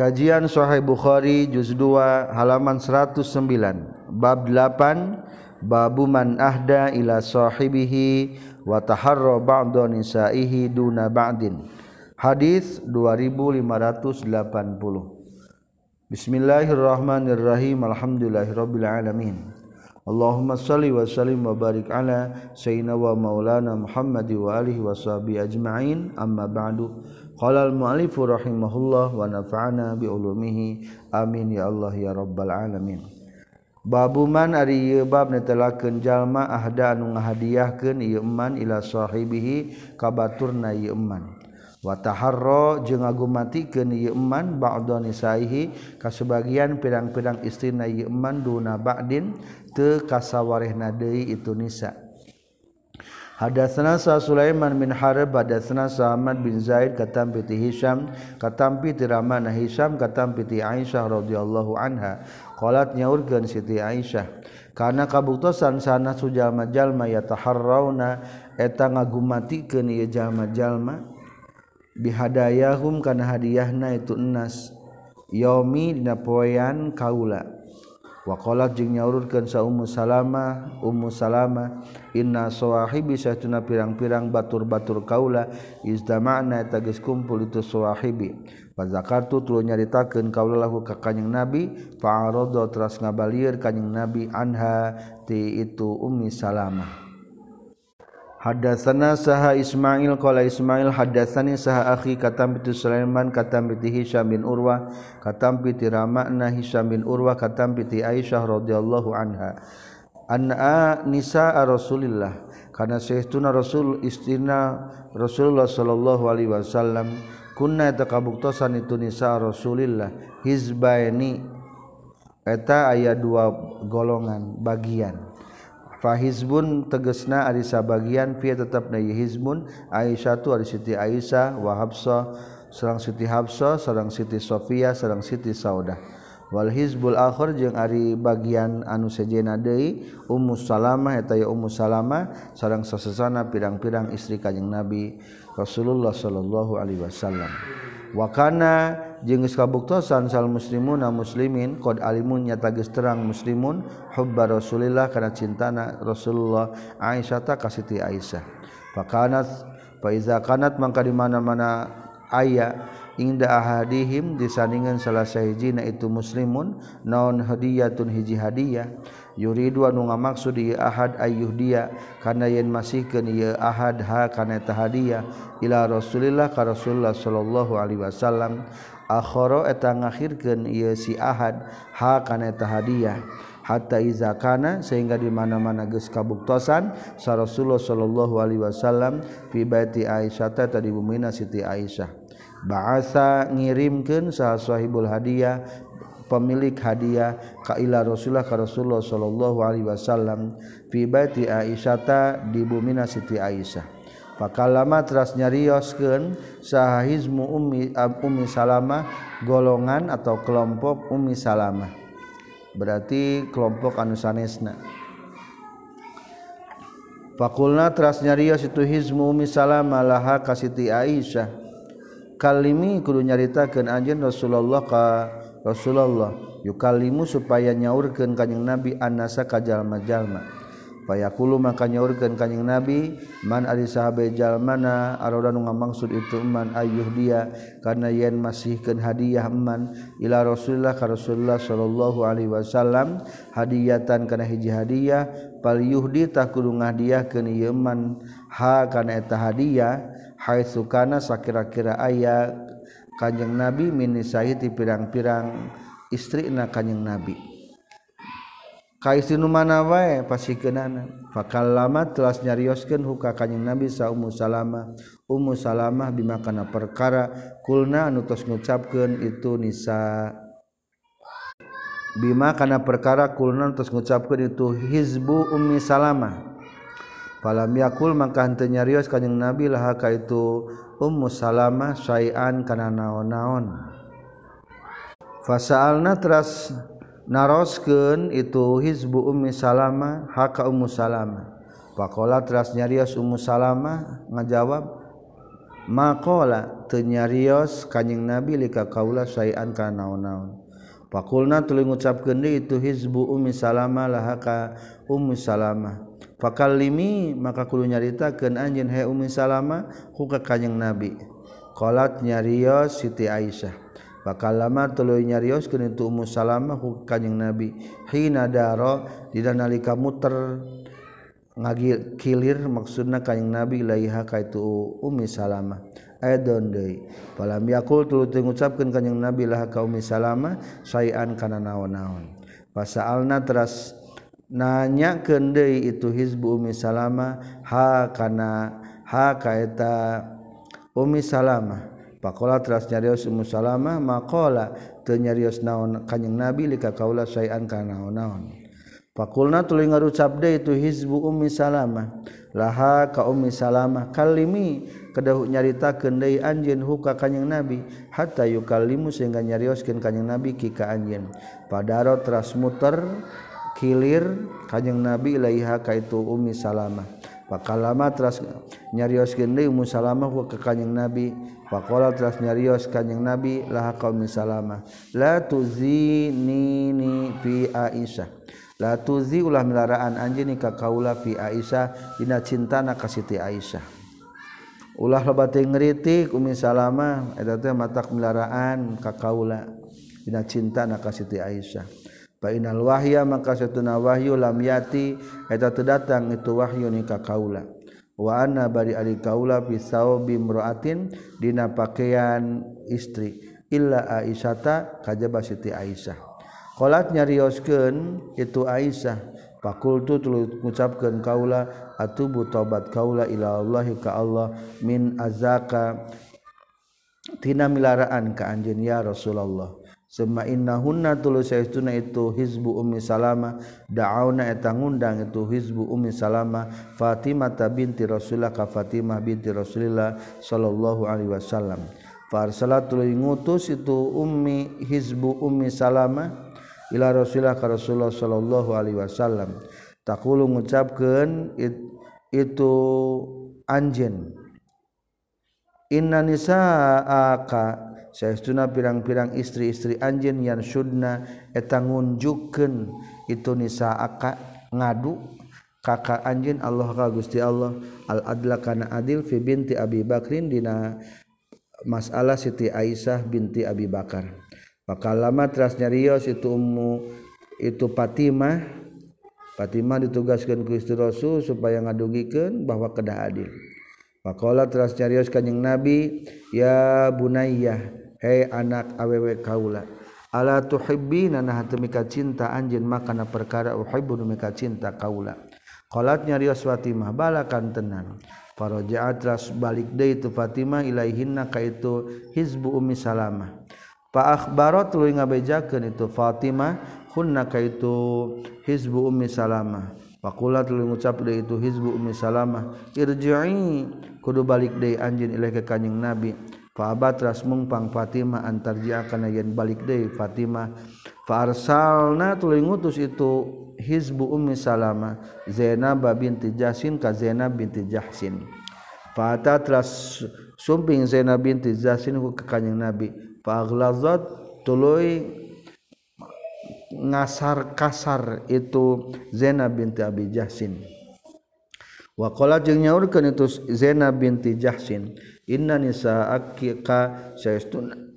Kajian Sahih Bukhari juz 2 halaman 109 bab 8 babu man ahda ila sahibihi wa taharra ba'da nisaihi duna ba'din. Hadis 2580 Bismillahirrahmanirrahim. Alhamdulillahirabbil alamin. Allahumma salli wa sallim wa barik ala sayyidina wa maulana Muhammad wa alihi wa sahbihi ajma'in. Amma ba'du Qala al-mu'allifu rahimahullah wa nafa'ana bi ulumihi. Amin ya Allah ya rabbal alamin. Babu man ari ieu bab netelakeun jalma ahda anu ngahadiahkeun ieu eman ila sahibihi ka baturna ieu eman. Wa taharra jeung ngagumatikeun ieu eman ba'da nisaihi ka sebagian pirang-pirang istrina ieu eman duna ba'din teu kasawarehna deui itu nisa. Hadatsana sa Sulaiman bin Harb hadatsana sa Ahmad bin Zaid katam piti Hisham katam piti Rahman Hisham katam piti Aisyah radhiyallahu anha. Qalat nyaurkeun Siti Aisyah kana kabuktosan sana sujalma-jalma yataharrauna eta ngagumatikeun ieu jalma-jalma? Bihadayahum kana hadiahna itu enas yaumi dina poean kaula. wakolat jeung nyaururkan sa Ummu Salama Ummu Salama inna sawahibi bisa tuna pirang-pirang batur-batur kaula izdama'na tagis kumpul itu sowahibi Fazakartu tulu nyaritakeun kaula lahu ka kanjing Nabi fa'arada teras ngabalir kanjing Nabi anha ti itu Ummi Salamah. Hadatsana saha Ismail qala Ismail hadatsani saha akhi katam bi Sulaiman katam bi Hisham bin Urwah katam bi Ramana Hisham bin Urwah katam bi Aisyah radhiyallahu anha. Anna nisa Rasulillah. Kana sayyiduna Rasul istina Rasulullah sallallahu alaihi wasallam kunna takabuktasan itu nisa Rasulillah. Hizbaini eta aya dua golongan bagian. fahizbun tegesna ari sabagian fi tetapna hizbun Aisyatu ari Siti Aisyah wa Hafsah sareng Siti Hafsah sareng Siti Sofia sareng Siti Saudah. Wal hizbul akhir jeung ari bagian anu sejena deui Ummu Salamah eta ya Ummu Salamah sareng sasesana pirang-pirang istri Kanjeng Nabi Rasulullah sallallahu alaihi wasallam. wakana jengis kabuktosan sal muslimun muslimin qad alimun nyata geus terang muslimun hubba rasulillah kana cintana rasulullah aisyah ta kasiti aisyah. Fakanat fa iza kanat mangka di mana-mana aya inda ahadihim disandingan salah sahijina itu muslimun naon hadiyatun hiji hadiah. Yuridu anu ngamaksud ieu ahad ayyuh dia kana yen masihkeun ieu ahad ha kana eta hadiah. Ila rasulillah ka rasulullah sallallahu alaihi wasallam akhara eta ngakhirkeun ieu si ahad ha kana eta hadiah. Hatta iza kana sehingga di mana-mana geus kabuktosan sa Rasulullah sallallahu alaihi wasallam fi baiti Aisyah tadi bumina Siti Aisyah. bahasa ngirimkan sahibul hadiah pemilik hadiah kaila Rasulullah ka Rasulullah Shallallahu Alaihi Wasallam fibati Aisyata di bumina Siti Aisyah. Pakalama teras nyarioskeun sahizmu ummi ummi salama golongan atau kelompok ummi salama berarti kelompok anu sanesna. Fakulna teras nyarios itu hizmu ummi salama laha ka Siti Aisyah. yukalimi kudu nyaritakeun anjeun Rasulullah ka Rasulullah. Yukalimu supaya nyaurkeun kanjing Nabi annasa ka jalma-jalma. Fayaqulu maka nyaurkeun kanjing Nabi man ari sahabe jalmana aroda nu ngamaksud itu man ayuh dia karena yen masihkeun hadiah man ila Rasulullah ka Rasulullah sallallahu alaihi wasallam hadiyatan kana hiji hadiah pal yuhdi tak kudu ngahdiahkeun ieu man ha kana eta hadiah Hai sukana sakira-kira aya. Kanjeng Nabi minisahiti pirang-pirang istri na Kanjeng Nabi. Kaistinu mana wae pasikeunana fakallama telas nyarioskeun huka kanjeng nabi sa ummu salamah. Ummu salamah bima kana perkara kulna anu tos ngucapkeun itu nisa. Bima kana perkara kulna anu tos ngucapkeun itu hizbu ummi salamah. Falam yakul maka henteu nyarios Kanyeng nabi lah ka itu Ummu Salamah sayan kana naon-naon. Fasaalna teras naroskeun itu hizbu Ummi Salamah haka Ummu Salamah. Pakola teras nyarios Ummu Salamah ngajawab makola tenyarios kanyeng nabi lika kaula sayan ka naon-naon. Fakulna tuluy ngucapkeun itu hizbu ummi salama lahaka ummi salama fakalimi maka kudu nyaritakeun anjeun he Ummi Salama ku ka Kanjeng Nabi. Qalat nyarios Siti Aisyah. Fakalama tuluy nyarios keun itu Ummu Salama ku Kanjeng Nabi. Hina daro dina nalika muter ngagil kilir maksudna Kanjeng Nabi laiha ka itu Ummi Salama Aidon deui. Falam yaqul tuluy ngucapkeun Kanjeng Nabi laha ka Ummi Salama sayan kana naon-naon. Pasalna teras nanya deui itu hizbu Umi Salama ha kana ha kaita Umi Salama pakola teras nyarios Umi Salama makola tenyarios naon kanyang Nabi lika kaula sayan kana naon Fakulna tuluy ngarucap deui itu hizbu Umi Salama laha ka Umi Salama kalimi kedahu nyaritakeun deui anjeun huka kanjing Nabi hatta yukallimu sehingga nyarioskeun kanjing Nabi ki ka anjeun. Padaro teras muter kilir kajjeng nabi Iaiha kaitu Umi Salama pakalama teras nyarios gende Ummu Salama ke kanyeng nabi. Pakola teras nyarios kanyeng nabi laha kaum Salama la tuzinini fi Aisyah. La tuzi ulah milaraan anjeun ka kaula fi Aisyah dina cintana ka Siti Aisyah. Ulah loba teh ngritik Ummi Salama eta teh matak milaraan ka kaula dina cintana ka Siti Aisyah. Painal wahya maka satuna wahyu lam yati eta teu datang itu wahyu ni ka kaula. Wa anna bari ari kaula fi saubi mraatin dina pakaian istri illa Aisyata kajaba Siti Aisyah. Qalat nyarioskeun itu Aisyah fakultu tuluy ngucapkeun kaula atubu taubat kaula ila Allah ka Allah min azaka tina milaraan ka anjeun ya Rasulullah. Sema inna hunna tulu saestuna itu hizbu ummi salama da'auna eta ngundang itu hizbu ummi salama Fatimah binti Rasulullah ka Fatimah binti Rasulillah sallallahu alaihi wasallam. Farsalat tulu ngutus itu ummi hizbu ummi salama ila Rasulullah ka Rasulullah sallallahu alaihi wasallam. Taqulu ngucapkeun it, itu anjeun Inna nisaaka Saestuna pirang-pirang istri-istri anjin yang syudna eta ngunjuken itu nisa aka ngadu kakak anjin Allah ka Gusti Allah al-adla kana adil fi binti Abi Bakrin dina masalah Siti Aisyah binti Abi Bakar. Maka lama teras nyarios itu ummu itu Fatimah Fatimah ditugaskan ku istri Rasul supaya ngadugikeun bahwa kedah adil. Pakola teras nyarios kanjing Nabi ya bunayyah eh anak awewe kaula. Ala tuhibbina nah temika cinta anjin makana perkara uhibbu mika cinta kaula. Qalatnya rios Fatimah balakan tenan. Farajaat ras balik deui tu Fatimah ilaihinna kaitu hizbu ummi salamah. Fa akhbarat lu ngabejakeun itu Fatimah hunna kaitu hizbu ummi salamah. Pakulat lu ngucap deui itu hizbu ummi salamah irji'i. Kudu balik deui anjin ilaika kanjing nabi. Fa abatras mungpang Fatimah antar ji'a kana yen balik deui Fatimah fa arsalna tuluy ngutus itu hizbu ummi salamah Zainab binti Jahsin ka Zainab binti Jahsin. Fa tras sumping Zainab binti Jahsin ku ka Nabi. Palazot tulu ngasar kasar itu Zena binti Abi Jasin wakola nyaurkan itu Zena binti Jasin Inna nisaaka saestuna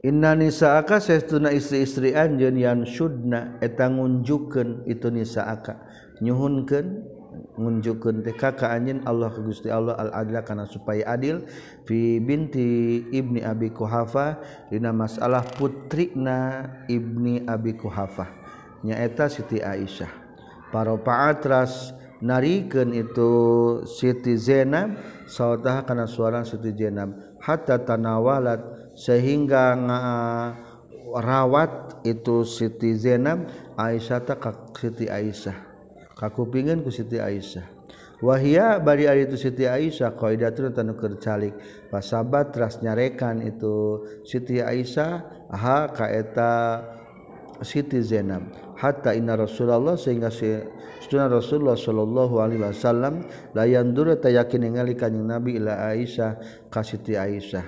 Inna nisaaka saestuna istri-istri anjeun yang syudna eta ngunjukeun itu nisaaka. Nyuhunkeun ngunjukeun teh ka anjeun Allah ka Gusti Allah al adla kana supaya adil. Fi binti ibni Abi Kuhafa dina masalah putrina ibni Abi Kuhafa nyaeta Siti Aisyah. Para paatras narikeun itu Siti Zainab sawtaha kana suara Siti Zainab hatta tanawalat sehingga ngarawat itu Siti Zainab Aisyah ta ka Siti Aisyah. Kakupingan ku Siti Aisyah. Wahia bari ari itu Siti Aisyah qaidatun tanu kercalik pasabat ras nyarekan itu Siti Aisyah aha ka eta Siti Zainab hatta inna Rasulullah sehingga si Sunnah Rasulullah sallallahu alaihi wasallam la dura tayakin ningali kanjing Nabi ila Aisyah ka Siti Aisyah.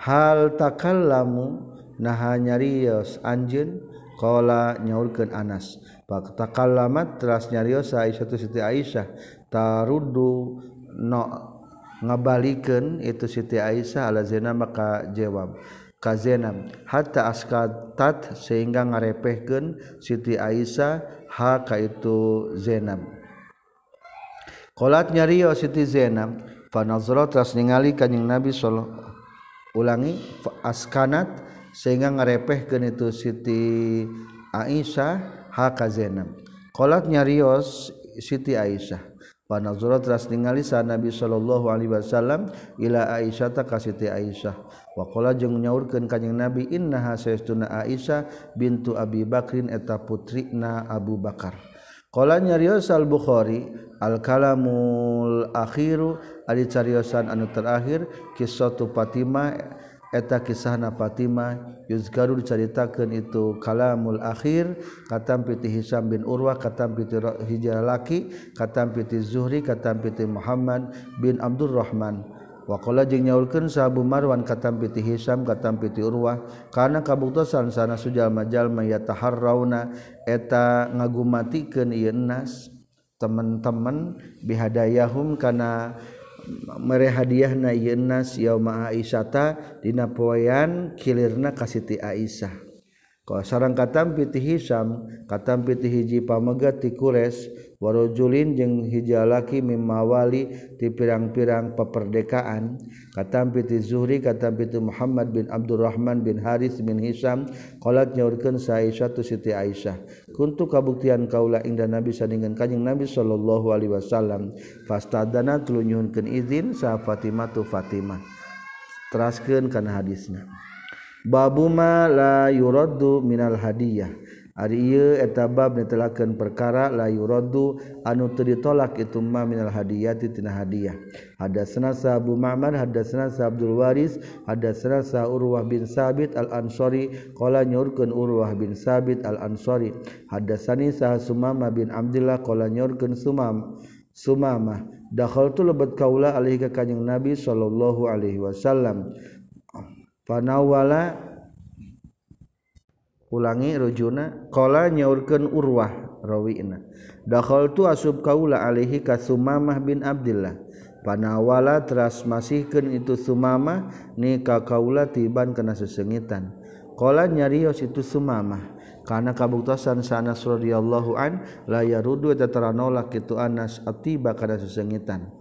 Hal takallamu naha nyarios anjeun qala nyaurkeun Anas. Pak takallamat teras nyarios Aisyah tu Siti Aisyah. Tarudu no ngabalikeun itu Siti Aisyah ala Zainab maka jawab. Kazenam hatta askatat sehingga ngarepehkeun Siti Aisyah haka itu Zainab. Qalat nyariyo Siti Zainab fa nazara teras ningali kanjing Nabi sallallahu ulangi askanat sehingga ngarepehkeun itu Siti Aisyah haka Zainab. Qalat nyarios Siti Aisyah panazurat teras ningali sa Nabi sallallahu alaihi wasallam ila Aisyah ta ka Siti Aisyah. Waqala jeung nyaurkeun kanjing Nabi innaha saestuna Aisyah bintu Abi Bakrin eta putrina Abu Bakar. Qala nyarios al Bukhari al kalamul akhiru ari cariosan anu terakhir kisah tu Fatimah eta kisahna Fatimah yuzkaru dicaritakeun itu kalamul akhir katam piti Hisam bin Urwah katam piti Hijrah Laki katam piti Zuhri katam piti Muhammad bin Abdul Rahman. Waqala jeung nyaulkeun sahabu Marwan katam piti Hisam katam piti Urwah kana kabuktosan sana sujalma-jalma yataharrauna eta ngagumatikeun ieu nas teman-teman bihadayahum kana mere hadiah na ynas yauma Aisyata dina poean kilirna ka Siti Aisyah Kalau sarang katam piti hisam katam piti hiji pamegat ti kures warojulin jeung hijalaki mimawali ti pirang-pirang peperdekaan katam piti zuhri katam piti Muhammad bin Abdurrahman bin Haris bin Hisam qalat nyaurkeun sa Aisyah tu Siti Aisyah. Kuntu kabuktian kaula inda Nabi saningan kanjing Nabi sallallahu alaihi wasallam fastadana tulunyuhunkeun izin sa Fatimah tu Fatimah. Teraskeun kana hadisna. babuma la yurodu minal hadiah eta etabab ditelakan perkara la yurodu anu teritolak itu ma minal hadiyati tina hadiah. Ada senasa Abu Ma'mar, ada senasa Abdul Waris, ada senasa Urwah bin Sabit al ansari qala nyurkeun Urwah bin Sabit al ansari Ada sani Sumama bin Abdullah. qala nyurkeun Sumam Sumama. dakhaltu lebat kaula alih ka kanjing Nabi sallallahu alaihi wasallam panawala. Ulangi rujuna. Qala nyaurkeun urwah rawina. Dakhaltu asub kaula alaihi ka sumamah bin abdillah. Panawala teras masihkeun itu sumamah ni ka kaula tiban kana sesengitan. Qala nyarios itu sumamah karena kabuktasan sanas radhiyallahu an la yarudu taranolak itu anas atiba kana sesengitan.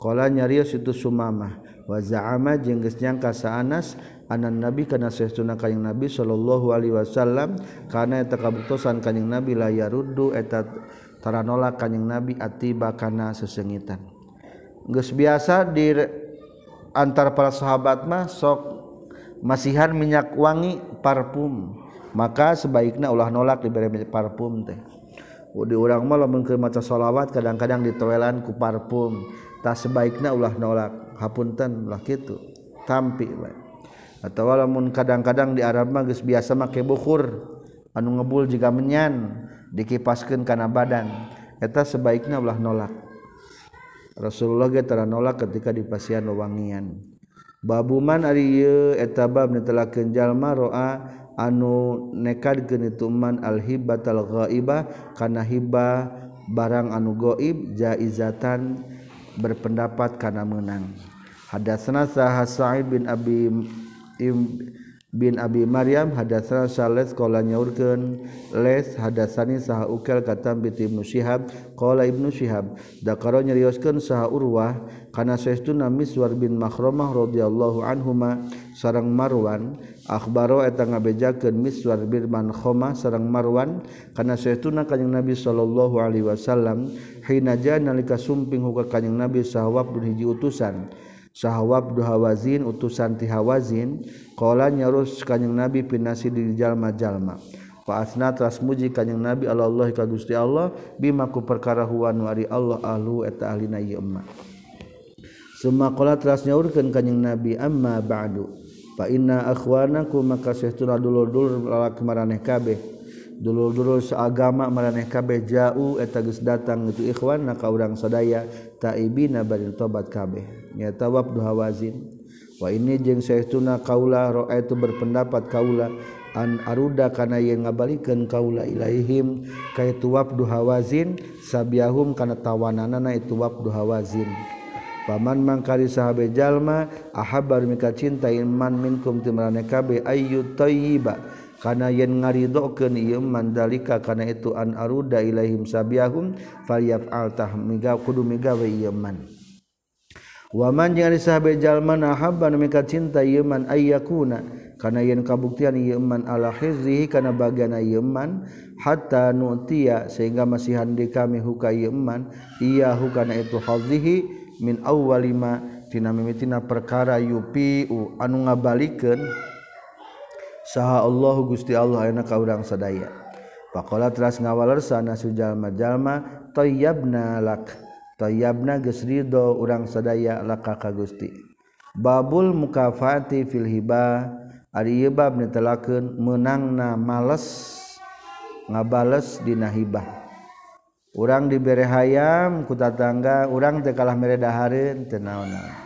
Kala nyarios itu Sumamah. Wa za'ama jeung geus nyangka sa Anas anan nabi kana saestuna kanjing nabi sallallahu alaihi wasallam kana eta kabuktosan kanjing nabi la yaruddu eta taranolak kanjing nabi atiba kana sesengitan. Geus biasa di antar para sahabat mah sok masihan minyak wangi parfum. Maka sebaiknya ulah nolak diberi parfum teh. Di urang mah lamun keur maca shalawat kadang-kadang ditoelan ku parfum. tak sebaiknya ulah nolak hapunten lah gitu tampi we atau walaupun kadang-kadang di Arab mah geus biasa make bukur anu ngebul jika menyan dikipaskeun kana badan. Eta sebaiknya ulah nolak. Rasulullah ge tara nolak ketika di pasian wewangian. Babuman ari ieu eta bab netelakeun jalma roa anu nekadkeun itu man al hibatal ghaibah kana hibah barang anu gaib jaizatan berpendapat karena menang. Hadatsana sah Sa'id bin Abi im, bin Abi Maryam hadatsana Salat qala nyaurkeun. Les hadatsani saha ukel katam bi Ibnu Syihab qala Ibnu Syihab. Dakaro nyarioskeun saha Urwah kana saestuna Miswar bin Makhramah radhiyallahu anhuma sareng Marwan. Akhbaro eta ngabejakeun Miswar bin Makhramah sareng Marwan kana saestuna kanjing Nabi sallallahu alaihi wasallam hina jana nalika sumping huka kanjing Nabi saha wabdun hiji utusan. sahwab duhawazin utusan tihawazin qala nyarus kanjing nabi pinasi di jalma-jalma. Fa asna tras muji kanjing nabi Allah ka Gusti Allah bima ku perkara huwa wari Allah ahlu eta ahlina ieu emma. Summa qala tras nyaurkeun kanjing nabi amma ba'du fa inna akhwanakum maka sahtuna dulur-dulur lalaki maraneh kabeh. dulu-dulu seagama meraneh kabeh jauh eta geus datang itu ikhwan na ka urang sadaya taibina bari tobat kabeh. Nya tawab duha hawazin wa ini jeung saestuna kaula roa itu berpendapat kaula an aruda kana yen ngabalikeun kaula ilaihim ka itu wabdu hawazin sabiahum kana tawananana itu wabdu hawazin Paman mangkari sahabe jalma ahabar mika cinta iman minkum timrane kabe ayu tayyiba. kana yen ngaridokeun ieu mandalika kana itu an aruda ilaihim sabiyahum falyaf'al tah miga kudu migawe ieu man. Waman jeung ari sahabe jalma na mika cinta ieu man ayyakuna kana yen kabuktian ieu man ala hizrihi kana bagana ieu man hatta nutia sehingga masih handi kami huka ieu man iya hukana itu hazihi min awwalima tina mimitina perkara yupi anu ngabalikeun saha Allahu Gusti Allah ayeuna ka urang sadaya. Faqala teras ngawaler sana sujalma jalma tayyabna lak. Tayyabna geus ridho urang sadaya laka ka Gusti. Babul mukafati fil hiba. Ari ieu bab netelakeun meunangna males ngabales dina hibah. Urang dibere hayam ku tatangga orang tekalah meredaharin tenaonan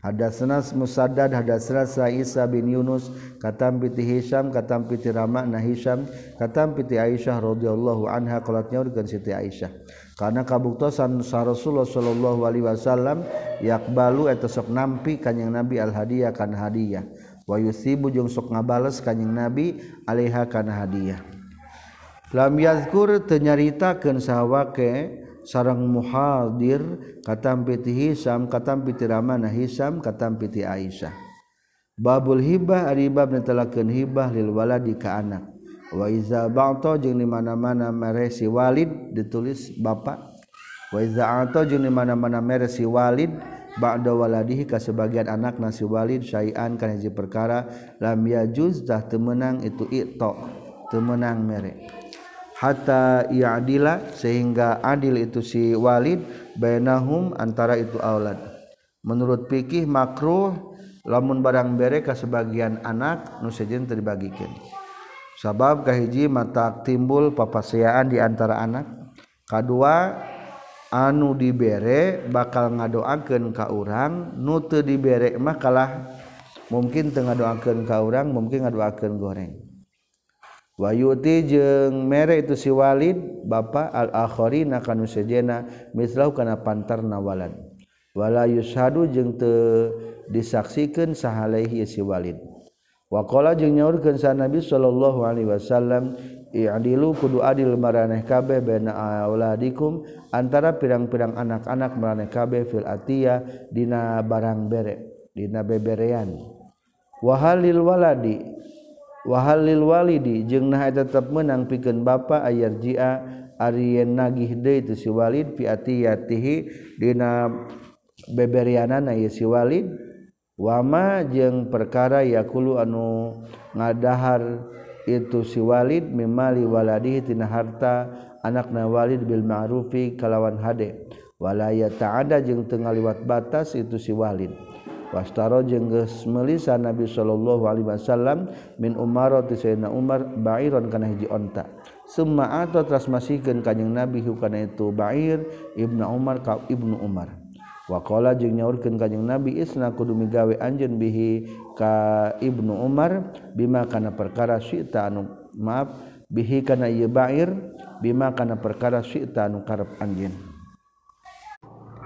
Hadatsana Musaddad hadatsana Isa bin Yunus katam piti Hisam katam piti Rama na Hisam katam piti Aisyah radhiyallahu anha qalat nyaurkeun Siti Aisyah. Karena kabuktosan sa Rasulullah sallallahu alaihi wasallam yakbalu eta sok nampi kanjing Nabi al hadiah kana hadiah wa yusibu jeung sok ngabales kanjing Nabi alaiha kana hadiah lam yazkur teu nyaritakeun sawake sarang muhadir katam piti Hisam katam piti Rama na Hisam katam piti Aisyah. Babul hibah ari bab netelakeun hibah lil waladi ka anak. Wa iza ba'ta jeung di mana-mana mere si walid ditulis bapak. Wa iza ata jeung di mana-mana mere si walid ba'da waladihi ka sebagian anak nasi walid syai'an kana hiji perkara lam yajuz tah teu meunang itu ito teu meunang mere hatta ya'dila sehingga adil itu si walid bainahum antara itu aulad. Menurut fikih makruh lamun barang bere ka sebagian anak nu sejen teu dibagikeun sabab kahiji mata timbul papaseaan di antara anak. Kadua anu dibere bakal ngadoakeun ka urang nu teu dibere mah kalah. Mungkin teu ngadoakeun ka urang mungkin ngadoakeun goreng. Wayuti jeung mere itu si Walid bapa al-akharina kanu sejena mislau kana pantar nawalan. Wala yushadu jeung teu disaksikan sahalaihi si Walid. Waqala jeung nyaurkeun sa Nabi sallallahu alaihi wasallam i'dilu kudu adil maraneh kabeh baina auladikum antara pirang-pirang anak-anak maraneh kabeh fil atiya dina barang bere dina beberean. Wahalil waladi wahalil Walidi jeung nah tetap menang pikeun bapa ayar jia ari nagih de si walid fi atiyatihi dina beberianana ieu si walid. Wama jeung perkara yakulu anu ngadahar itu si walid mimali waladi tina harta anakna walid bil ma'rufi kalawan hade. Wala ta'ada jeung teu ngaliwat batas itu si walid. wastaro jeung geus meulisa Nabi sallallahu alaihi wasallam min Umar ti Sayyidina Umar bairon kana hiji onta. Summa atau transmasikeun kanjing Nabi hukana itu bair Ibnu Umar ka Ibnu Umar. Waqala jeung nyaurkeun kanjing Nabi isna kudu migawe anjeun bihi ka Ibnu Umar bima kana perkara syi'ta anu maaf bihi kana ieu bair bima kana perkara syi'ta anu karep anjeun.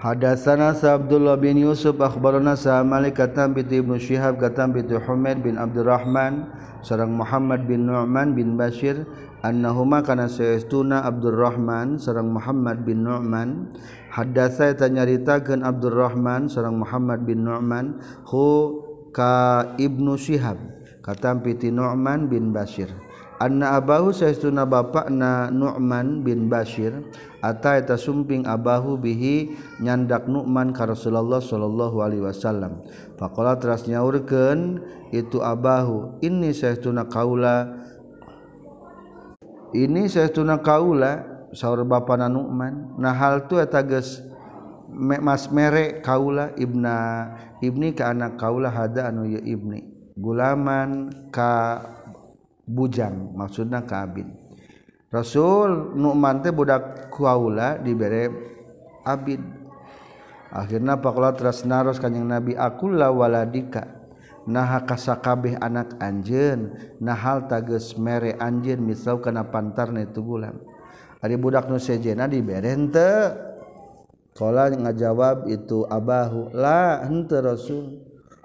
Hadatsana Abdullah bin Yusuf akhbarana Sa Malik katam bi Ibnu Syihab katam bi Humaid bin Abdurrahman sareng Muhammad bin Nu'man bin Bashir annahuma kana saestuna Abdurrahman sareng Muhammad bin Nu'man hadatsa eta nyaritakeun Abdurrahman sareng Muhammad bin Nu'man hu ka Ibnu Syihab katam bi Nu'man bin Bashir anna abahu saestuna bapakna Nu'man bin Bashir ata eta sumping abahu bihi nyandak Nu'man ka Rasulullah sallallahu alaihi wasallam. Faqala teras nyaurkeun itu abahu ini saestuna kaula. Ini saestuna kaula saur bapana Nu'man. Nah hal tu eta geus mas mere kaula ibna ibni ka anak kaula hada anu ya ibni. Gulaman ka bujang maksudna kabin. Rasul Nu'man teh budak kuaula dibere abid. Akhirna pakola teras naros kanyang Nabi akulah waladika. Naha kasakabeh anak anjeun nahal tages mere anjeun misal kana pantarna tugulan ari budak nu sejena dibere henteu. Kala ngajawab itu abahu. La henteu Rasul.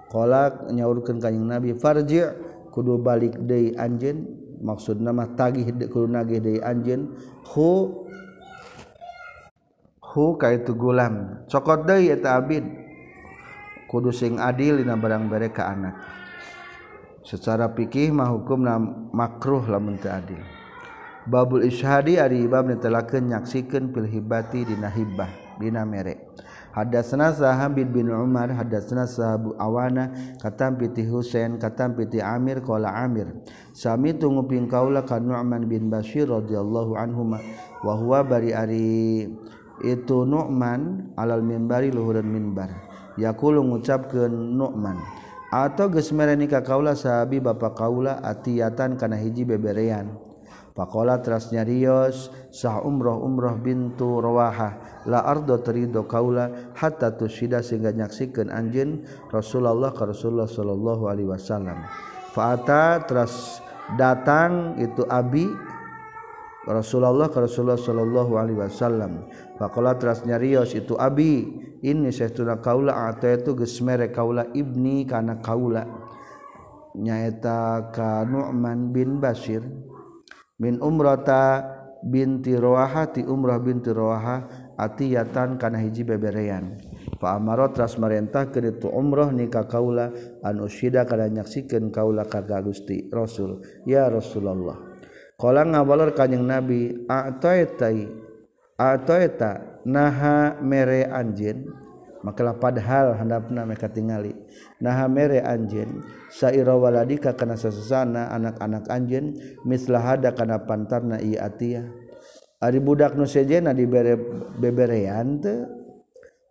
Kala nyaurkeun kanjing Nabi farji' kudu balik deui anjeun maksudna mah tagih kudu nagih deui anjeun hu hu kaitu gulam cokot deui eta abid kudu sing adil dina barang bere ka anak. Secara fikih mah hukumna makruh lamun teu adil. Babul isyhadi ari bab netelakeun nyaksikeun fil hibati dina hibah dina mere. Hadatsana Sahabid bin Umar hadatsana Sahabu Awana katam piti Husain katam piti Amir qala Amir sami tunguping kaula ka Nu'man bin Bashir radhiyallahu anhuma wa huwa bari ari. Itu Nu'man alal mimbari luhureun mimbar. Yaqulu ngucapkeun Nu'man atau geus mereni ka kaula sahabi bapa kaula atiatan kana hiji beberean? Pakola terasnya Rios sah umroh umroh bintu rawaha la ardo terido kaula hatta tusyida sehingga nyaksikan anjin Rasulullah ke Rasulullah sallallahu alaihi wasallam. Fa'ata teras datang itu abi Rasulullah ke Rasulullah sallallahu alaihi wasallam. Pakola terasnya Rios itu abi ini saytuna kaula atau itu gesmere kaula ibni karena kaula nyaita ka Nu'man bin Bashir min umrata binti Roaha ti umrah binti Roaha atiyatan kana hiji beberean. Fa amara tras marentah ke itu umrah nikah kaula an usyida kana nyaksikeun kaula ka Gusti Rasul. Ya Rasulullah. Qala ngabalor kanjing Nabi ataita ataita naha mere anjeun? makalah padahal handapna mereka tingali. Naha mere anjeun saira waladika kana sasana anak-anak anjeun mislah hada kana pantarna i atiyah ari budak nu sejena dibere beberean teu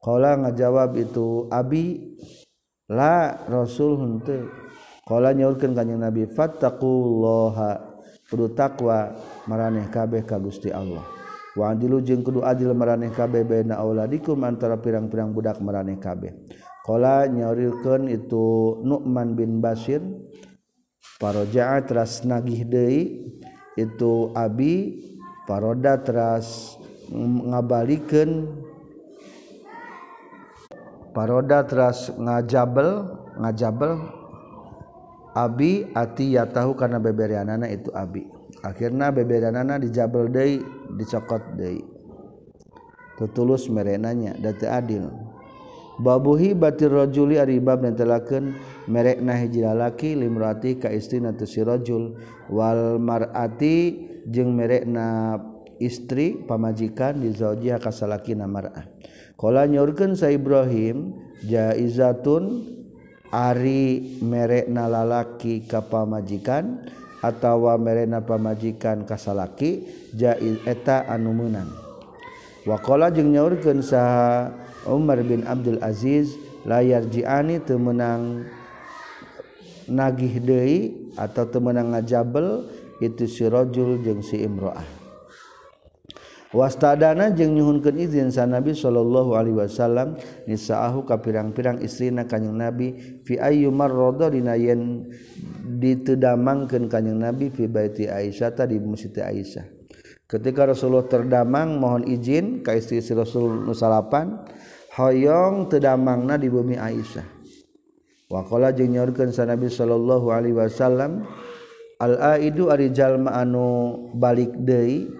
qala ngajawab itu abi la rasul henteu qala nyaurkeun ka nabi fattaqullaha. Kudu takwa maraneh kabeh ka Gusti Allah. Wadilu jeung kudu adil meraneh kabeh bena auladikum antara pirang-pirang budak meraneh kabeh. Qala nyaurikeun itu Nu'man bin Bashir Paroja'a teras nagih deui. Itu abi paroda teras ngabalikeun paroda teras ngajabel ngajabel. Abi ati yatahu karena bebereanana itu abi. akhirnya bebedanana dijabel deui dicokot deui. Tutulus merenanya dati adil. Babuhi batir rajuli ari bab netelakeun merekna hiji lalaki limrati ka istri tu si wal mar'ati jeung merekna istri pamajikan di zaujiha kasalakina mar'ah. Kala nyaurkeun sa Ibrahim jaizatun ari merekna lalaki ka pamajikan atawa merena pamajikan kasalaki jaiz eta anu meunang waqala jeung nyaurkeun saha Umar bin Abdul Aziz layar jiani teu meunang nagih deui atau teu meunang ngajabel itu si rajul jeung si imroah. wastadana jeung nyuhunkeun izin sa Nabi sallallahu alaihi wasallam nisaahu ka pirang-pirang istrina kanjing Nabi fi ayyu radha dina yen ditedamangkeun kanjing Nabi fi baiti Aisyah tadi masjid Aisyah. Ketika Rasulullah terdamang mohon izin ka istri-istri Rasul nusalapan hoyong tedamangna di bumi Aisyah. Waqala jeung nyaurkeun sa Nabi sallallahu alaihi wasallam al aidu ari jalma anu balik deui.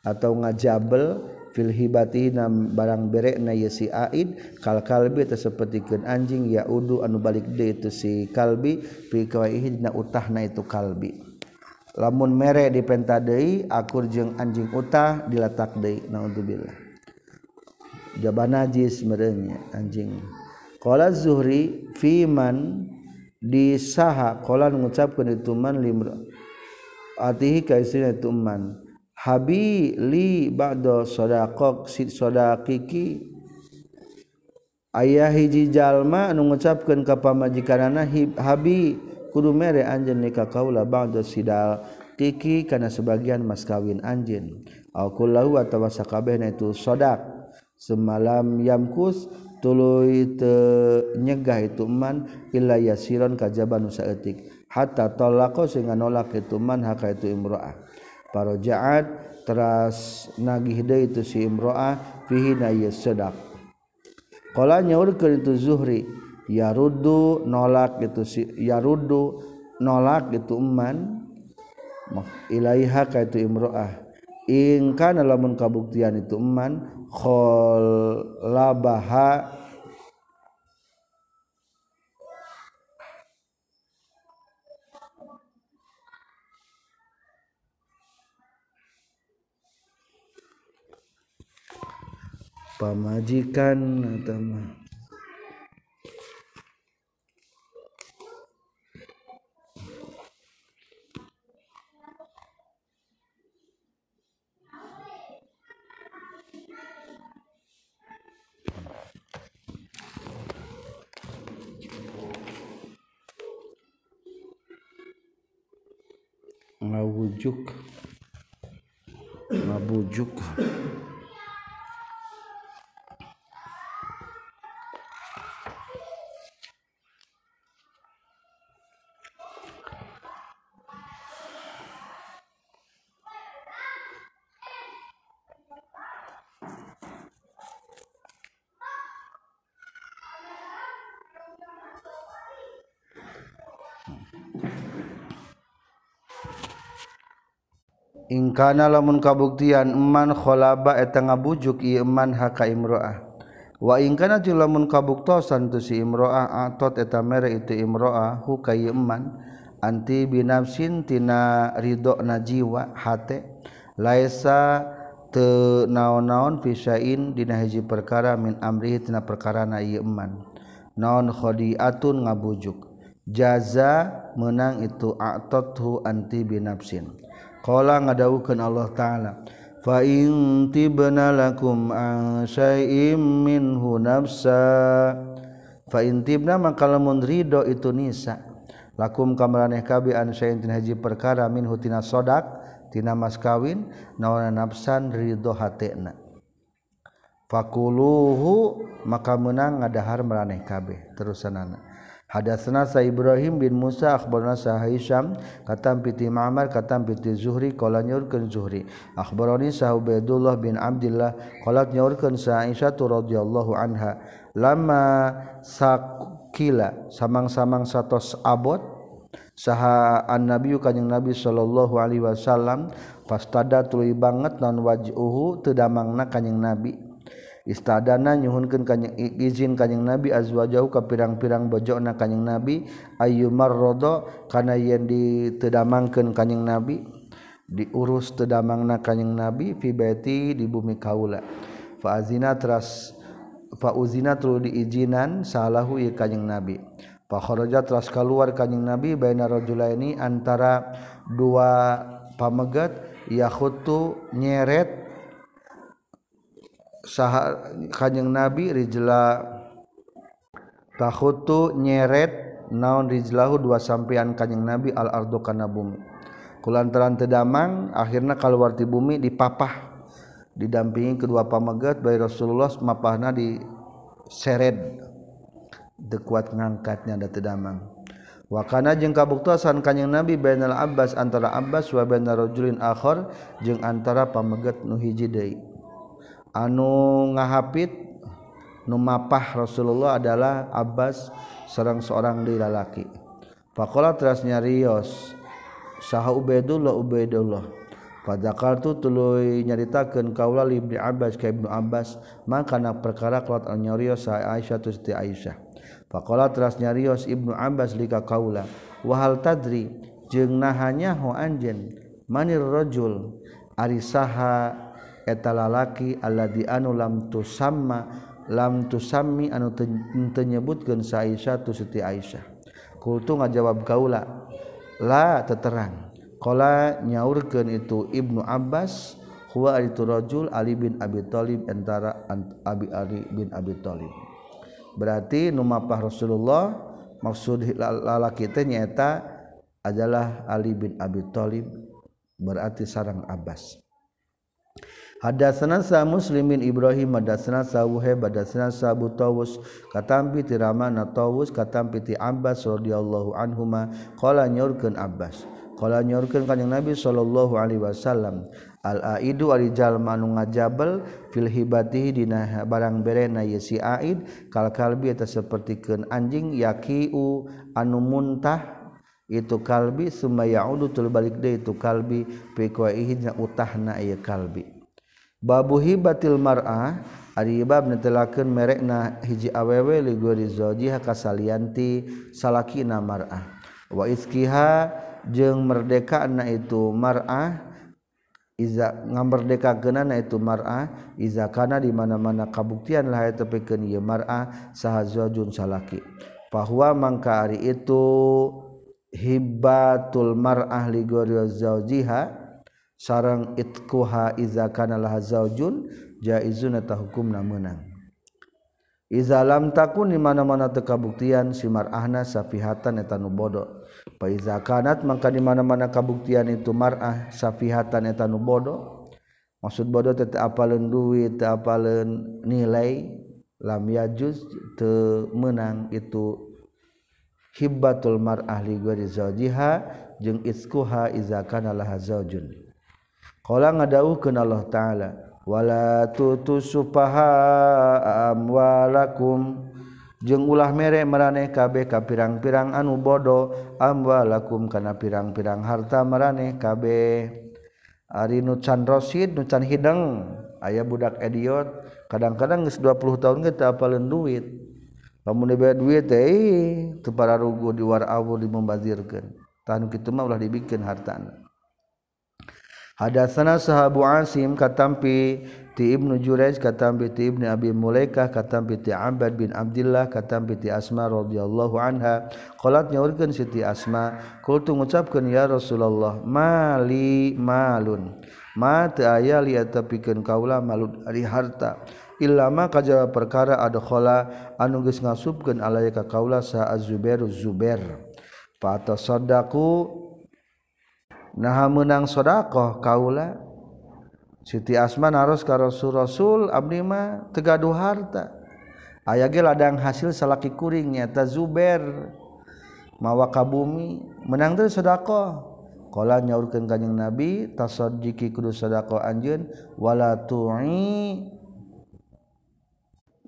atau ngajabel filhibati barang berek na si aid kal kalbi tersepetikeun anjing ya udu anu balik de itu si kalbi fi kawaihi dina utahna itu kalbi. Lamun mere dipenta deui akur jeung anjing utah dilatak deui naudzubillah. Jabana najis merenya anjing. Qala zuhri fiman disaha qala ngucapkeun itu man limra atihi ka itu man. habili ba'da sadaqok sid sadaqiki. Ayah hiji jalma anu ngucapkeun ka pamajikanana habi kudu mere anjeun nikah kaula ba'da sidal kiki kana sebagian mas kawin anjeun. Au kullahu atawa sakabehna itu sodak semalam yamkus tuluy teu nyegah itu man illa yasiron kajaban saeutik. Hatta talaqa sehingga nolak itu man haka itu imro'ah. parojaat teras nagih deui itu si imro'ah fihi na ieu sedekah qala itu zuhri yarudu nolak itu si yarudu nolak itu eman ilaiha ka itu imro'ah. Ingkana lamun kabuktian itu eman kholabaha pamajikan atau ngawujuk ngabujuk Kana lamun kabuktian eman kholaba eta ngabujuk ieu eman haka imro'ah. Wa in kana lamun kabuktosan tu si imro'ah atot eta mere itu imro'ah hu ka eman anti binafsin tina ridho na jiwa hate laisa te naon-naon fisain dina hiji perkara min amrihi tina perkara na ieu eman. Naon khodiatun ngabujuk. Jaza menang itu atothu anti binafsin. Qala ngadawukeun Allah taala fa in tibna lakum an syai'im minhu nafsa. Fa in tibna maka lamun ridho itu nisa. Lakum kamaraneh kabi an syai'in tin haji perkara minhu tina sodak tina mas kawin naona nafsan ridho hatena. Fakuluhu maka menang ngadahar maraneh kabeh terusanana. Hadatsana Sa Ibrahim bin Musa akhbarana Sa Haisam katam piti Ma'mar katam piti Zuhri qala nyaurkeun Zuhri. Akhbarani Sa Ubaidullah bin Abdullah qala nyaurkeun Sa Aisyah radhiyallahu anha. Lama sakila samang-samang satos abot saha an nabiyu kanjing nabi sallallahu alaihi wasallam fastada tuluy banget non wajhuhu teu damangna kanjing nabi. istadana nyuhunkeun kanyang izin kanjing nabi azwa jauh ka pirang-pirang bojona kanjing nabi. Ayu marrodo kana yen ditedamangkeun kanjing nabi diurus tedamangna kanjing nabi fi baiti di bumi kaula. Fa fazina teras fauzina tulu diizinan salahu ieu kanjing nabi. Fa kharaja teras keluar kanjing nabi baina rajulaini antara dua pamegat yakhutu nyeret sah kanyeng nabi rijla tahutu nyeret naon rijlahu dua sampean kanyeng nabi al ardu kana bumi. Kulantaran tedamang akhirnya keluar ti bumi dipapah didampingi kedua pamegat dari Rasulullah mapahna di seret dekuat ngangkatnya ada tedamang wakana jeung kabuktasan kanyang nabi bainal abbas antara abbas wa bainal rajulin akhar jeung antara pamegat nu hiji deui. anu ngahapit numapah Rasulullah adalah Abbas serang seorang dilalaki Fakola terasnya Rios saha Ubaidullah Ubaidullah. Fadakar tu tuluy nyaritakeun kaula Ibnu Abbas ka Ibnu Abbas maka nak perkara kuat an nyarios sa Aisyah tu Siti Aisyah. Pakola teras nyarios Ibnu Abbas lika kaula wahal tadri jeung nahanya ho anjen manir rajul ari saha eta lalaki aladi anu lam tusamma lam tusammi anu tenyebutkeun sa Aisyah tu Siti Aisyah. Kultu ngajawab kaula la teterang qala nyaurkeun itu Ibnu Abbas huwa itu rajul Ali bin Abi Thalib antara Abi Ali bin Abi Thalib. Berarti numapah Rasulullah maksud lalaki teh nyaeta adalah Ali bin Abi Thalib berarti sarang Abbas. Hadatsana sa Muslimin Ibrahim hadatsana sa Wuhaib hadatsana sa Abu Tawus katampi ti Ramana Tawus katampi ti Abbas radhiyallahu anhuma. Qala nyorkeun Abbas. Qala nyorkeun kanjing Nabi sallallahu alaihi wasallam al aidu ari jalma nu ngajabel fil hibatihi dina barang berena ye si aid kal kalbi eta sapertikeun anjing yaqiu anu muntah itu kalbi sumaya tul balik deui itu kalbi fi qaihi utahna ieu kalbi. babu hibatil mar'ah ari bab netelakeun merekna hiji awewe li gori zaujiha kasalianti salakina mar'ah wa iskiha jeung merdekana itu mar'ah iza ngamerdekakeunana itu mar'ah iza kana di mana-mana kabuktian lah eta pikeun ieu mar'ah saha zawjun salaki. Bahwa mangka ari itu hibatul mar'ah li gori zaujiha sarang itkuha iza kana laha zaujun jaizun eta hukumna meunang iza lam takun di mana-mana teu kabuktian si mar'ahna safihatan eta nu bodoh. Fa iza kanat maka di mana-mana kabuktian itu mar'ah safihatan eta nu bodoh. Maksud bodoh teh apaleun duit teu apaleun nilai lam yajuz teu menang itu hibbatul mar'ah li ghairi zawjiha jeung iskuha iza kana laha zaujun Kala ngadauhkeun Allah taala. Wala tutu supaha amwalakum. Jeung ulah mere maraneh kabeh ka pirang-pirang anu bodo amwalakum kana pirang-pirang harta maraneh kabeh. Ari nu can rosid nu can hideung aya budak idiot. Kadang-kadang geus 20 tahun ge teu apaleun duit. Lamun dibayar duit teh teu para rugu di war awur dimubazirkeun tah nu kitu mah ulah dibikeun hartana. Hadatsana sahabu Asim katampi ti Ibnu Jurayj katampi ti Ibnu Abi Mulaikah katampi ti Abad bin Abdullah katampi ti Asma radhiyallahu anha. Qalat nyaurkeun Siti Asma qultu ngucapkeun ya Rasulullah mali malun. Ma teu aya liat tepikeun kaula malun ari harta. Illama kajaba perkara adkhala anu geus ngasupkeun alaya ka kaula sa Az-Zubair Az-Zubair. Fa tasaddaqu naha menang shodaqoh kaula. Siti Asman harus ka Rasul Rasul abdi tegaduh harta. Aya ge ladang hasil salaki kuring nyata Zuber mawa ka bumi menang teh sedekah. Qala nyaurkeun kanjing Nabi tasaddiqi kudu sedekah anjeun wala tu'i.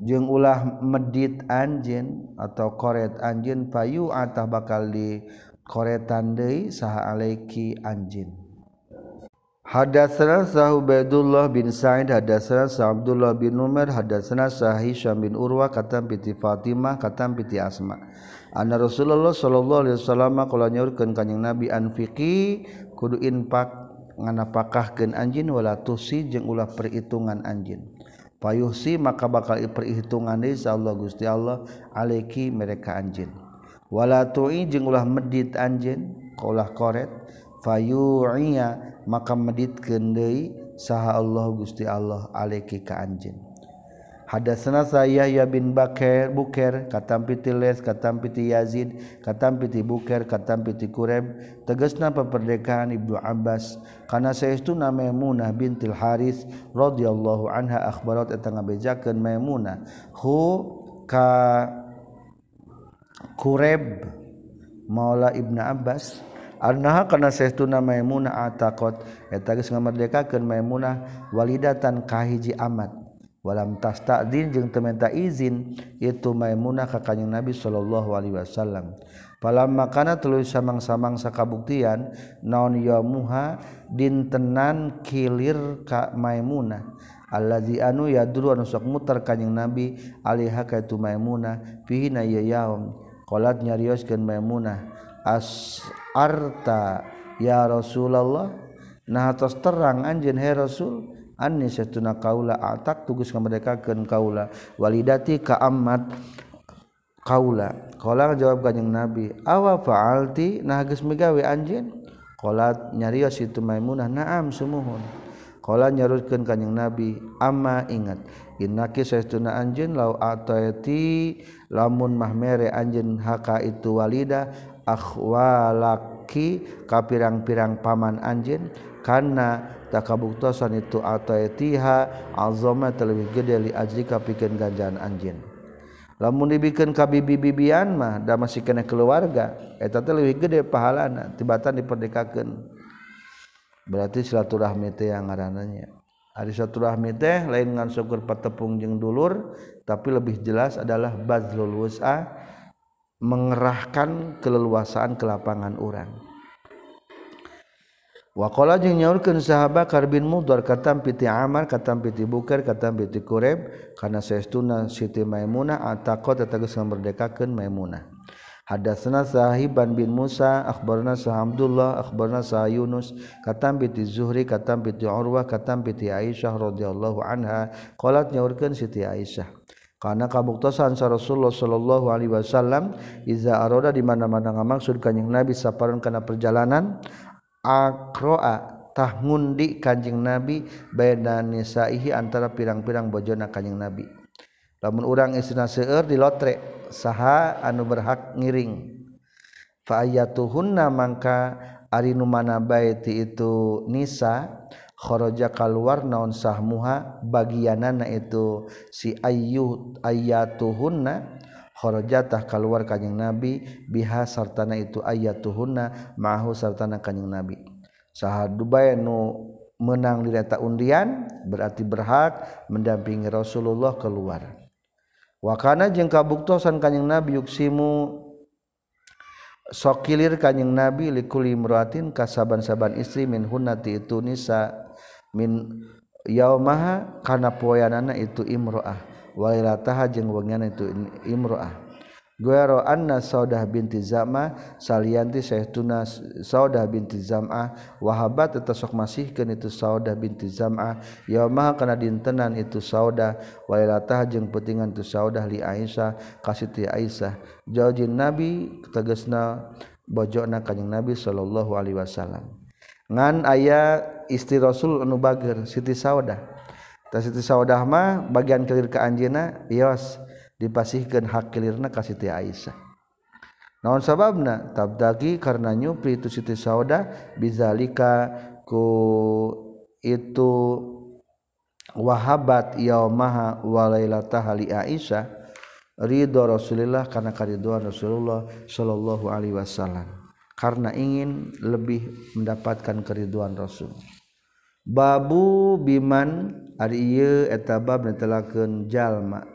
Jeung ulah medit anjeun atau koret anjeun payu atah bakal di koretan deui saha alaiki anjin Hadatsana Sa'ubaidullah bin Sa'id hadatsana Sa'abdullah bin Umar hadatsana Sa'hisyam bin Urwa katam piti Fatimah katam piti Asma. Anna Rasulullah sallallahu alaihi wasallam kala nyaurkeun kanjing Nabi anfiqi kudu infak nganapakahkeun anjin wala tusi jeung ulah perhitungan anjin payuhsi maka bakal perhitungan deui Allah Gusti Allah alaiki mereka anjin wala tu'i jeung ulah medit anjeun kaulah koret fayu'iya maka meditkeun deui saha Allah Gusti Allah alaiki ka anjeun. Hadatsana saya ya bin Bakir Bukair katampi katam katampi Yazid katampi katam katampi Kureb tegasna peperdekaan Ibnu Abbas. Kana saestuna Maimunah bintil Haris radhiyallahu anha akhbarat eta ngabejakeun Maimunah. Hu ka Qureb Maula Ibnu Abbas. Annaha kana saestuna Maimunah ataqat eta geus ngamerdekakeun Maimunah walidatan ka hiji amat. Walam tasta'din jeung teu minta izin itu Maimunah ka kanjing Nabi sallallahu alaihi wasallam. Palam makana tuluy samang-samang sakabuktian naon yamuha dintenan kilir ka Maimunah. Allazi anu yadru anu sok muter kanjing nabi alaiha ka itu maimunah fihi na yaum. Qalat nyarioskeun Maimunah as arta ya Rasulullah nah atas terang anjeun he Rasul anni satuna kaula atak tugas ngamerdekakeun kaula walidati ka ammat kaula. Qala jawab kanjeng nabi awa fa'alti? Nah geus megawe anjeun. Qalat nyarios itu Maimunah naam sumuhun. Qala nyarutkan kanjing nabi amma ingat innaki saestuna anjeun lau ataiti lamun mah mere anjeun haka itu walida akhwalaki ka pirang-pirang paman anjeun kana takabuktosan itu ataitiha azama teleuwih gede li ajlika pikeun ganjaan anjeun lamun dibikin kabibi-bibian mah da masih kena keluarga eta teh leuwih gede pahalana tibatan diperdekakeun berarti silaturahmi teh yang ngarananya. Ari silaturahmi teh lain ngan syukur patepung jeung dulur tapi lebih jelas adalah bazlul wus'a mengerahkan keleluasaan ke lapangan urang. Waqala jeung nyaurkeun sahabat Karbin Mudhar katam piti Amar katam piti Bukair katam piti Kureb kana saestuna Siti Maimunah ataqat teteges ngamerdekakeun Maimunah. Hadatsana Sahiban bin Musa akhbarna Sa Abdullah akhbarna Sa Yunus katam piti Zuhri katam piti Urwah katam piti Aisyah radhiyallahu anha. Qalat nyaurkeun Siti Aisyah karena kabuktosan sa Rasulullah sallallahu alaihi wasallam iza aroda di mana-mana ngamaksud kanjing Nabi saparan kana perjalanan akroatah ngundi Kanjeng nabi badan nisaihi antara pirang-pirang bojona Kanjeng nabi lamun urang istina seueur di lotre saha anu berhak ngiring. Fa ayatuhunna mangka ari nu mana bae ti itu nisa kharaja kaluar naon sahmuha bagianana itu si ayyu ayatuhunna kharajatah kaluar kanjing nabi biha sartana itu ayatuhunna mahu sartana kanjing nabi. Saha dubai nu menang di undian berarti berhak mendampingi Rasulullah keluar. wakana jeung kabuktosan kanjing nabi yuksimu sokilir kanjing nabi likuli imraatin kasaban-saban istri min hunati itu nisa min yaumaha kana poyanana itu imroah. Walilataha jeung wengian itu imroah. Guero anna saudah binti Zama salianti saytuna saudah binti Zama wahabat eta sok masihkeun itu saudah binti Zama yaumah kana dintenan itu saudah wailatah jeung peutingan tu saudah li Aisyah ka Siti Aisyah. Jaujin nabi tegasna bojona kanjing nabi sallallahu alaihi wasallam. Ngan aya istri rasul anu bager Siti Saudah. Tah Siti Saudah mah bagian kilir ka anjeunna yos. dipasihkan hak kilirna ka Siti Aisyah. Naon sababna? Tabdagi karena nyupri itu Siti Sauda bizalika ku itu wahabat yaumaha walailataha li Aisyah ridho Rasulullah karena kariduan Rasulullah sallallahu alaihi wasallam. Karena ingin lebih mendapatkan keriduan Rasul. Babu biman ari ieu eta bab netelakeun jalma.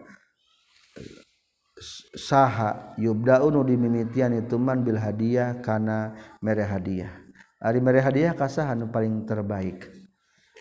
saha yubdaunu dimimitian itu man bil hadiah kana mere hadiah. Ari mere hadiah kasaha nu paling terbaik.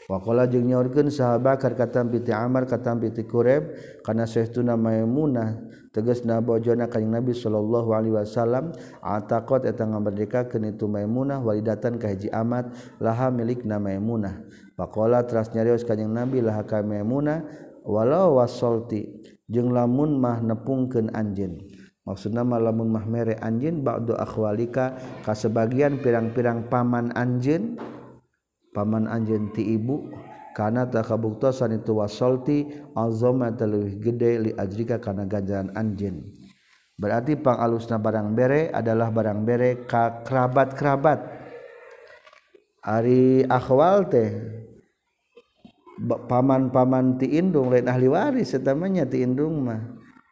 Wakola jeung nyaurkeun sahabat kar katam piti Amr katam piti Qureb kana saehtuna Maimunah tegasna bojona kanjing Nabi sallallahu alaihi wasallam ataqat eta ngamerdekakeun itu Maimunah walidatan ka hiji amat laha milikna Maimunah. Wakola teras nyarios kanjing Nabi laha ka Maimunah walau wasolti jeung lamun mah nepungkeun anjeun. Maksud nama lamun mah mere anjeun ba'du akhwalika ka sebagian pirang-pirang paman anjeun paman anjeun ti ibu kana ta kabuktosan itu wasolti azama taluih gede li ajrika kana ganjaran anjeun. Berarti pangalusna barang bere adalah barang bere ka kerabat-kerabat. Ari akhwal teh paman-paman tindung lain ahli waris setamanya tindung mah.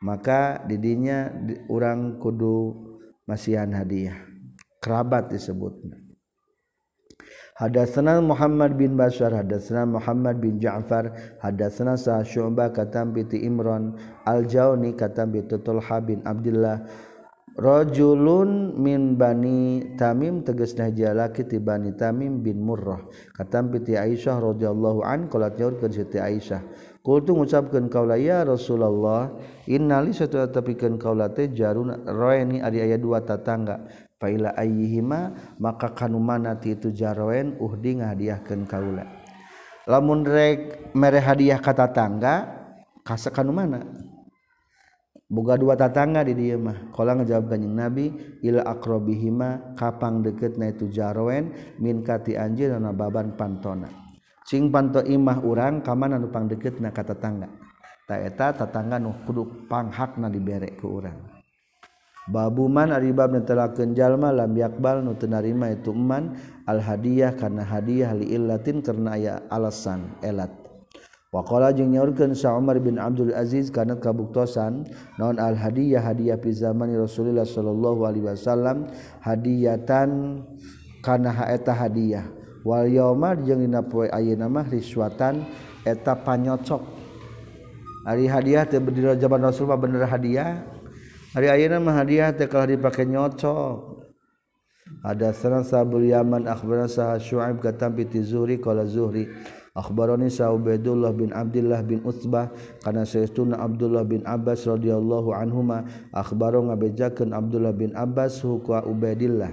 Maka didinya di, orang kudu masihan hadiah. Kerabat disebutnya Hadatsana Muhammad bin Bashar hadatsana Muhammad bin Ja'far hadatsana Sa Syu'bah katam bi Imran Al-Jauni katam bi Tulha bin Abdullah rajulun min bani tamim tegasna najalaki ti bani tamim bin murrah. Katampi ti Aisyah radhiyallahu an qalat nyaurkeun siti Aisyah. Kultu ngucapkeun kaula ya Rasulullah innali satu tapikeun kaula teh jarun roeni ari aya dua tatangga. Faila ayyihima maka kanu mana ti itu jaroen uhdi ngahadiahkeun kaula. Lamun rek mere hadiah ka tatangga kasa kanu mana? boga dua tatangga di dieu mah. Kalau ngejawab kanjing nabi ila akrobihima kapang deket na itu jarwen min kati anjir na baban pantona. Cing panto imah urang ka mana nu pang deukeutna ka tatangga. Ta eta tatangga nu kudu panghakna dibere ke urang. Babuman aribab bab netelakeun jalma lam yakbal nu teu itu eman al hadiah kana hadiah li illatin karena aya alasan elat. Waqala jeung nyaurkeun Sa Umar bin Abdul Aziz kana kabuktosan non al hadiyah hadiah fi zamani Rasulullah sallallahu alaihi wasallam hadiyatan kana eta hadiah wal yauma jeung dina poe ayeuna mah riswatan eta panyocok. Ari hadiah teh berdiri jaban Rasul mah bener hadiah. Hari ayeuna mah hadiah teh kalah dipake nyocok. Ada serang sabul yaman akhbarana sah syu'aib katam bi zuhri qala zuhri Akbaroni Saubaidullah bin Abdullah bin Utsbah kana sayyiduna Abdullah bin Abbas radhiyallahu anhuma akhbaro ngabejakeun Abdullah bin Abbas huqa Ubaidillah.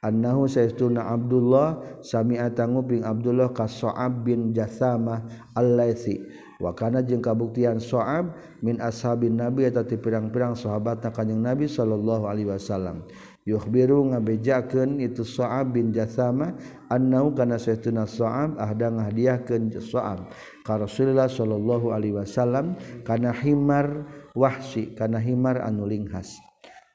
Annahu sayyiduna Abdullah sami'a tanguping Abdullah ka Sa'ab bin Jasamah al-Laitsi wa kana jeung kabuktian Sa'ab min ashabin Nabi eta ti pirang-pirang sahabat kanjing Nabi sallallahu alaihi wasallam. yukhbiru ngabejakeun itu Sa'ab bin Jasama annau kana saytuna Sa'ab ahda ngahdiahkeun Sa'ab ka Rasulullah sallallahu alaihi wasallam kana himar wahsi kana himar anu linghas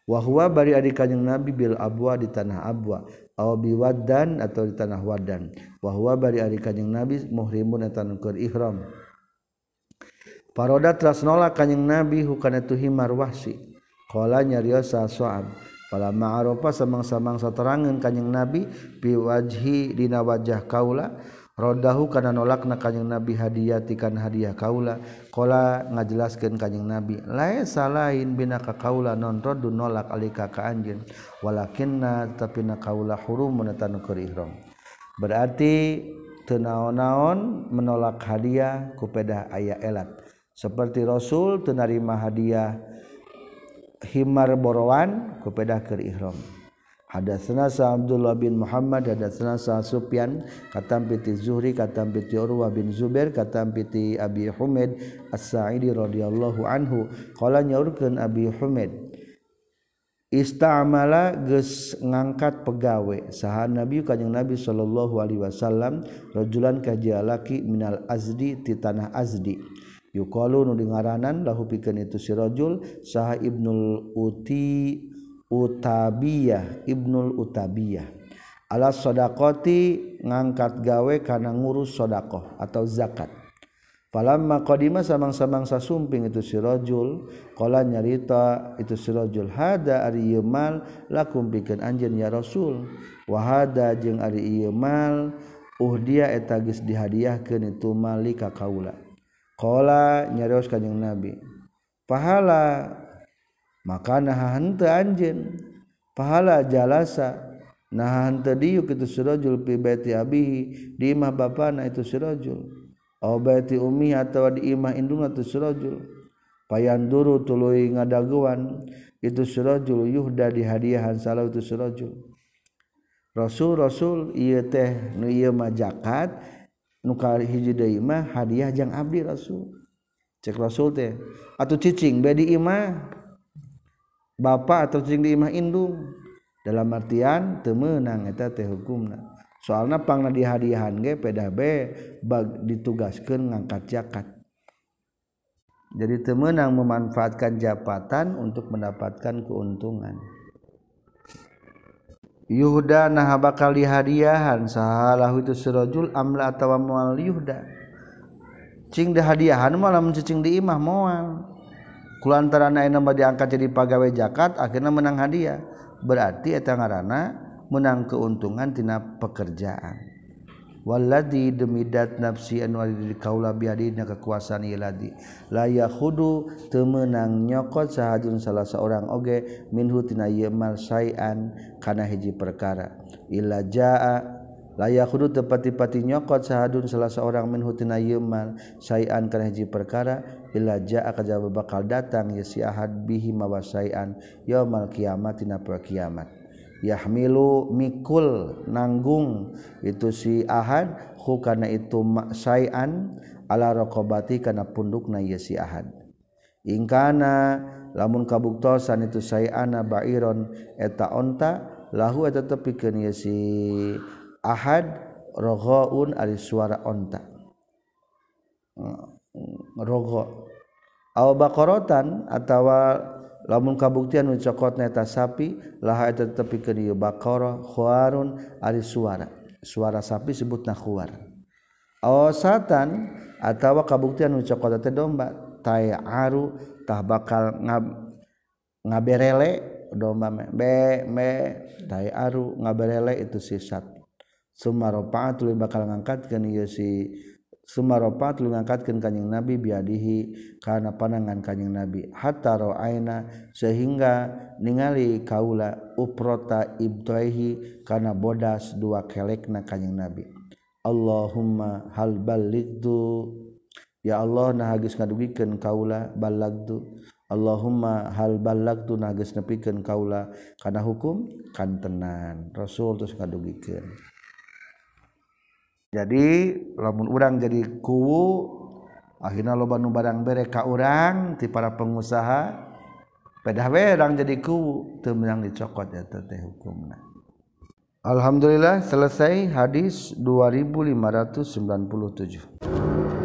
wa huwa bari ari kanjing Nabi bil abwa di tanah abwa aw bi waddan atau di tanah wadan wa huwa bari ari kanjing Nabi muhrimun eta ihram. Paroda teras nolak kanjing Nabi hukana tu himar wahsi. Qala nyariosa Sa'ab ma'aropa samang-samangsa terangan kanyang nabi piwajhi dina wajah kaula rodahu kana nolak na nabi hadiah tikan hadiah kaula. Kola ngajelaskan kanyang nabi laisa lain bina ka kaula non rodu nolak alika ka anjin walakinna tapi na kaula hurum menetanu kerihrom ihram. Berarti tenaon-naon menolak hadiah kupeda ayah elat. Seperti rasul tenarima hadiah himar borowan kepada ke ihram. Hadatsana sa Abdullah bin Muhammad hadatsana sa Sufyan katam piti Zuhri katam piti Urwah bin Zubair katam piti Abi Humaid As-Sa'idi radhiyallahu anhu. Qala nyaurkeun Abi Humaid Istamala geus ngangkat pegawe. Saha Nabi kanjing Nabi sallallahu alaihi wasallam rajulan ka jalaki minal azdi ti tanah azdi. Yuqalu nu ngaranan lahu pikeun itu si rajul saha ibnul uti utabiyah ibnul utabiyah. Ala sadaqati ngangkat gawe kana ngurus sedekah atau zakat. Falamma qadima samang-samang sasumping itu si rajul qala nyarita itu si rajul hada ari ieu mal lakum pikeun anjeun ya rasul. Wa hada jeung ari ieu mal uhdiya eta geus dihadiahkeun itu mali ka kaula Kala nyarios kanjeng Nabi. Pahala maka nah henteu. Pahala jalasa nah henteu diuk itu sirajul fi beti abihi di imah bapana itu sirajul. Au umi atau atawa di imah induna itu sirajul. Payanduru tului ngadaguan itu sirajul yuhda di hadiahan salah itu sirajul. Rasul Rasul iye teh nu iye majakat nukar hiji deui mah hadiah jang abdi rasul. Cek rasul teh atau cicing bedi imah? Bapak atau cicing di imah indung. Dalam artian temenang eta teh hukumna. Soalna pangna di hadiahan ge pedah be bag ditugaskeun ngangkat zakat. Jadi temenang memanfaatkan jabatan untuk mendapatkan keuntungan Yuda nah bakal dihadiahan. Salah itu sirojul amla atau mual Yuda cing dihadiahan malah mencicing di imah mual. Kulantaran ayeuna mah diangkat jadi pegawai jakat akhirnya menang hadiah. Berarti eta ngaranna menang keuntungan tina pekerjaan. waladi demidat nafsi anwali kaula biadina kekuasaan iladi layak hudu temenang nyokot sahajun salah seorang oge minhu tina yemal sayan kana hiji perkara. Illa jaa layak hudu tepati-pati nyokot sahadun salah seorang minhu tina yemal sayan kana hiji perkara. Illa jaa kajaba bakal datang ya si ahad bihi mawasayan sayan kiamat tina kiamat yahmilu mikul nanggung. Itu si ahad hu kana itu sayan ala raqabati kana pundukna ieu si ahad ingkana lamun kabuktosan itu sayana bairon eta onta lahu eta tepikeun ieu si ahad roghaun ari suara onta. Rogha aw baqaratan atawa lamun kabuktian nu cokot neta sapi laha eta tepi ke dieu baqara khuarun ari suara. Suara sapi sebutna khuar. Awasatan atawa kabuktian nu cokot teh domba tayaru tah bakal ngab ngaberele domba me be me tayaru ngaberele itu sisat. Summa rafa'atul bakal ngangkatkeun ieu si Sumaropat lu ngangkatkan kanyang nabi biadihi karena panangan kanyang nabi. Hatta ro'aina sehingga ningali kaula uprota ibtoihi karena bodas dua kelekna kanyang nabi. Allahumma hal baligtu. Ya Allah nah geus ngadugikeun kaula balagtu. Allahumma hal balagtu nah geus nepikeun kaula kana hukum kantenan. Rasul terus ngadugikeun. jadi lamun urang jadi kuwu akhirnya loba nu barang bere ka urang ti para pengusaha pedah we urang jadi kuwu teu meunang dicokot eta teh hukumna. Alhamdulillah selesai hadis 2597